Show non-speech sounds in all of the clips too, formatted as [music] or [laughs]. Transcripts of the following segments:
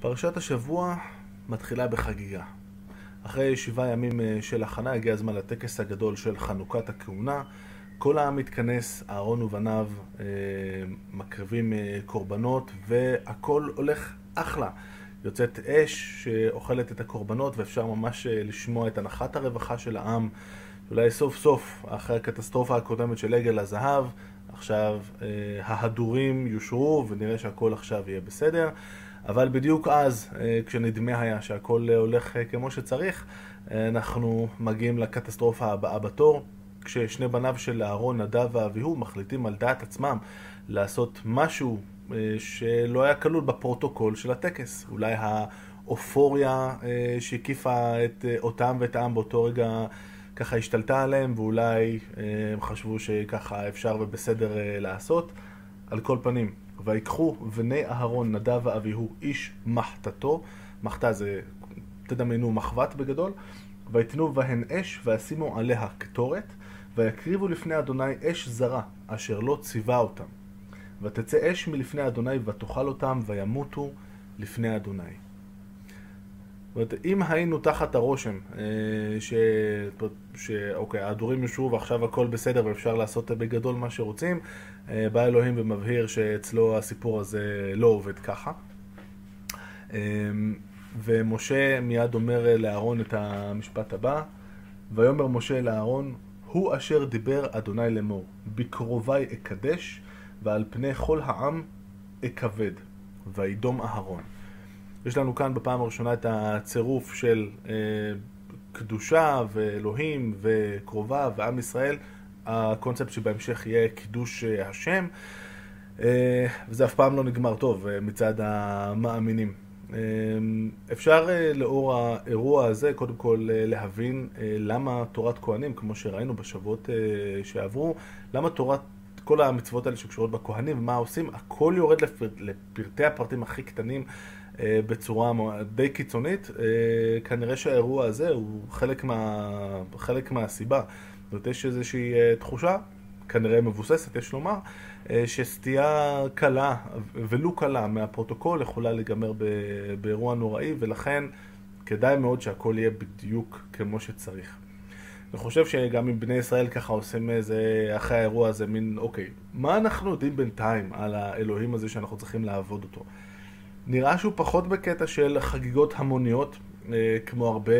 פרשת השבוע מתחילה בחגיגה. אחרי שבעה ימים אה, של הכנה הגיע הזמן לטקס הגדול של חנוכת הכהונה. כל העם מתכנס, אהרון ובניו אה, מקריבים אה, קורבנות והכל הולך אחלה. יוצאת אש שאוכלת את הקורבנות ואפשר ממש לשמוע את הנחת הרווחה של העם. אולי סוף סוף, אחרי הקטסטרופה הקודמת של עגל הזהב, עכשיו ההדורים יושרו ונראה שהכל עכשיו יהיה בסדר. אבל בדיוק אז, אה, כשנדמה היה שהכל הולך אה, כמו שצריך, אה, אנחנו מגיעים לקטסטרופה הבאה בתור, כששני בניו של אהרון, נדב ואביהו, מחליטים על דעת עצמם לעשות משהו שלא היה כלול בפרוטוקול של הטקס. אולי האופוריה שהקיפה את אותם ואת העם באותו רגע ככה השתלטה עליהם, ואולי הם חשבו שככה אפשר ובסדר לעשות. על כל פנים, ויקחו בני אהרון נדב ואביהו איש מחתתו, מחתה זה, תדמיינו, מחבת בגדול, ויתנו בהן אש וישימו עליה קטורת, ויקריבו לפני אדוני אש זרה, אשר לא ציווה אותם. ותצא אש מלפני אדוני ותאכל אותם וימותו לפני אדוני. זאת אומרת, אם היינו תחת הרושם אה, ש... שאוקיי, ההדורים יושרו ועכשיו הכל בסדר ואפשר לעשות בגדול מה שרוצים, אה, בא אלוהים ומבהיר שאצלו הסיפור הזה לא עובד ככה. אה, ומשה מיד אומר לאהרון את המשפט הבא, ויאמר משה לאהרון, הוא אשר דיבר אדוני לאמור, בקרובי אקדש, ועל פני כל העם אכבד, וידום אהרון. יש לנו כאן בפעם הראשונה את הצירוף של אה, קדושה ואלוהים וקרובה ועם ישראל, הקונספט שבהמשך יהיה קידוש אה, השם, אה, וזה אף פעם לא נגמר טוב מצד המאמינים. אפשר לאור האירוע הזה קודם כל להבין למה תורת כהנים, כמו שראינו בשבועות שעברו, למה תורת כל המצוות האלה שקשורות בכהנים ומה עושים, הכל יורד לפר, לפרטי הפרטים הכי קטנים בצורה די קיצונית, אה, כנראה שהאירוע הזה הוא חלק, מה, חלק מהסיבה. זאת אומרת, יש איזושהי אה, תחושה, כנראה מבוססת, יש לומר, שסטייה קלה, ולו קלה, מהפרוטוקול יכולה להיגמר באירוע נוראי, ולכן כדאי מאוד שהכל יהיה בדיוק כמו שצריך. אני חושב שגם אם בני ישראל ככה עושים איזה, אחרי האירוע הזה, מין, אוקיי, מה אנחנו יודעים בינתיים על האלוהים הזה שאנחנו צריכים לעבוד אותו? נראה שהוא פחות בקטע של חגיגות המוניות, אה, כמו הרבה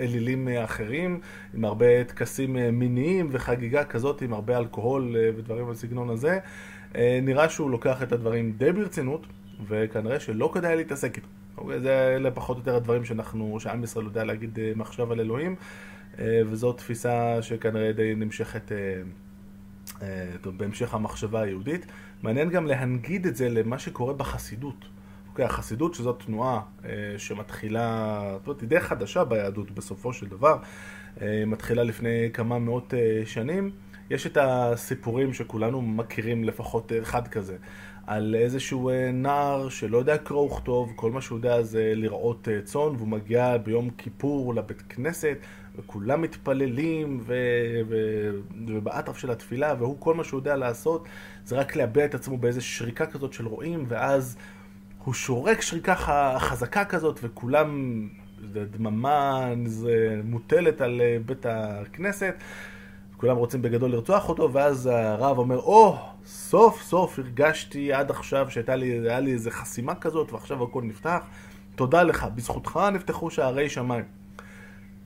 אלילים אחרים, עם הרבה טקסים אה, מיניים וחגיגה כזאת עם הרבה אלכוהול אה, ודברים בסגנון הזה. נראה שהוא לוקח את הדברים די ברצינות, וכנראה שלא כדאי להתעסק איתו. אוקיי, זה אלה פחות או יותר הדברים שאנחנו, שעם ישראל יודע להגיד מחשב על אלוהים, וזו תפיסה שכנראה די נמשכת בהמשך המחשבה היהודית. מעניין גם להנגיד את זה למה שקורה בחסידות. אוקיי, החסידות שזו תנועה אה, שמתחילה, זאת אומרת, היא די חדשה ביהדות בסופו של דבר, אה, מתחילה לפני כמה מאות אה, שנים. יש את הסיפורים שכולנו מכירים לפחות אחד כזה, על איזשהו נער שלא יודע קרוא וכתוב, כל מה שהוא יודע זה לראות צאן, והוא מגיע ביום כיפור לבית כנסת, וכולם מתפללים, ו... ו... ובאטרף של התפילה, והוא כל מה שהוא יודע לעשות זה רק להביע את עצמו באיזו שריקה כזאת של רועים, ואז הוא שורק שריקה חזקה כזאת, וכולם, דממה זה מוטלת על אה, בית הכנסת, כולם רוצים בגדול לרצוח אותו, ואז הרב אומר, או, oh, סוף סוף הרגשתי עד עכשיו שהייתה לי, לי איזה חסימה כזאת, ועכשיו הכל נפתח. תודה לך, בזכותך נפתחו שערי שמיים.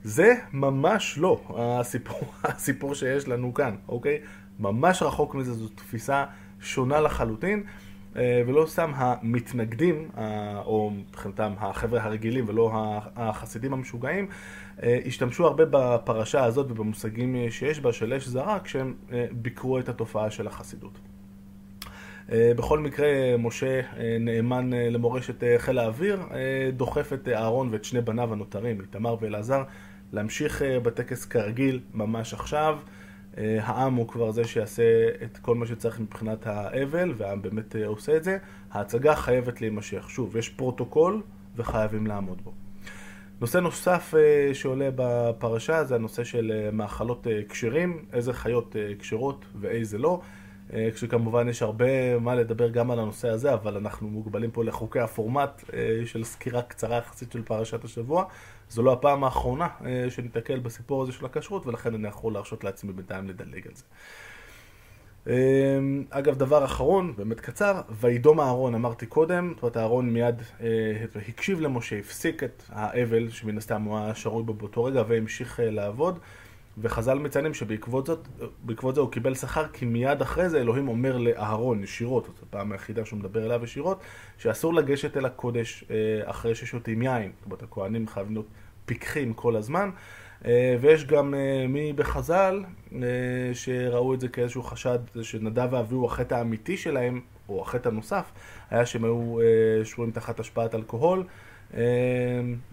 זה ממש לא הסיפור, [laughs] הסיפור שיש לנו כאן, אוקיי? ממש רחוק מזה, זו תפיסה שונה לחלוטין. אה, ולא סתם המתנגדים, או מבחינתם החבר'ה הרגילים ולא החסידים המשוגעים, אה, השתמשו הרבה בפרשה הזאת ובמושגים שיש בה של אש זרה כשהם אה, ביקרו את התופעה של החסידות. בכל מקרה, משה נאמן למורשת חיל האוויר, דוחף את אהרון ואת שני בניו הנותרים, איתמר ואלעזר, להמשיך בטקס כרגיל ממש עכשיו. אה, העם הוא כבר זה שיעשה את כל מה שצריך מבחינת האבל, והעם באמת אה, עושה את זה. ההצגה חייבת להימשך. שוב, יש פרוטוקול וחייבים לעמוד בו. נושא נוסף אה, שעולה בפרשה זה הנושא של מאכלות כשרים, איזה חיות כשרות ואיזה לא. אה, כשכמובן יש הרבה מה לדבר גם על הנושא הזה, אבל אנחנו מוגבלים פה לחוקי הפורמט אה, של סקירה קצרה יחסית של פרשת השבוע. זו לא הפעם האחרונה שניתקל בסיפור הזה של הכשרות, ולכן אני יכול להרשות לעצמי בינתיים לדלג על זה. אגב, דבר אחרון, באמת קצר, וידום אהרון, אמרתי קודם, זאת אומרת, אהרון מיד אה, הקשיב למשה, הפסיק את האבל, שמן הסתם הוא היה שרוי בו באותו רגע, והמשיך אה, לעבוד. וחז"ל מציינים שבעקבות זאת, בעקבות זה הוא קיבל שכר, כי מיד אחרי זה אלוהים אומר לאהרון ישירות, זאת הפעם היחידה שהוא מדבר אליו ישירות, שאסור לגשת אל הקודש אה, אחרי ששותים יין. זאת אומרת, הכוהנים חייבים להיות פיקחים כל הזמן. אה, ויש גם אה, מי בחז"ל שראו את זה כאיזשהו חשד שנדב ואביהו החטא האמיתי שלהם, או החטא הנוסף, היה שהם היו שבויים תחת השפעת אלכוהול.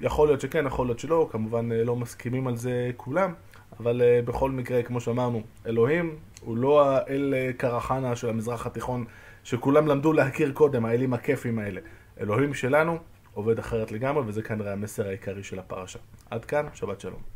יכול להיות שכן, יכול להיות שלא, כמובן לא מסכימים על זה כולם. אבל uh, בכל מקרה, כמו שאמרנו, אלוהים הוא לא האל uh, קרחנה של המזרח התיכון, שכולם למדו להכיר קודם, האלים הכיפים האלה. אלוהים שלנו עובד אחרת לגמרי, וזה כנראה המסר העיקרי של הפרשה. עד כאן, שבת שלום.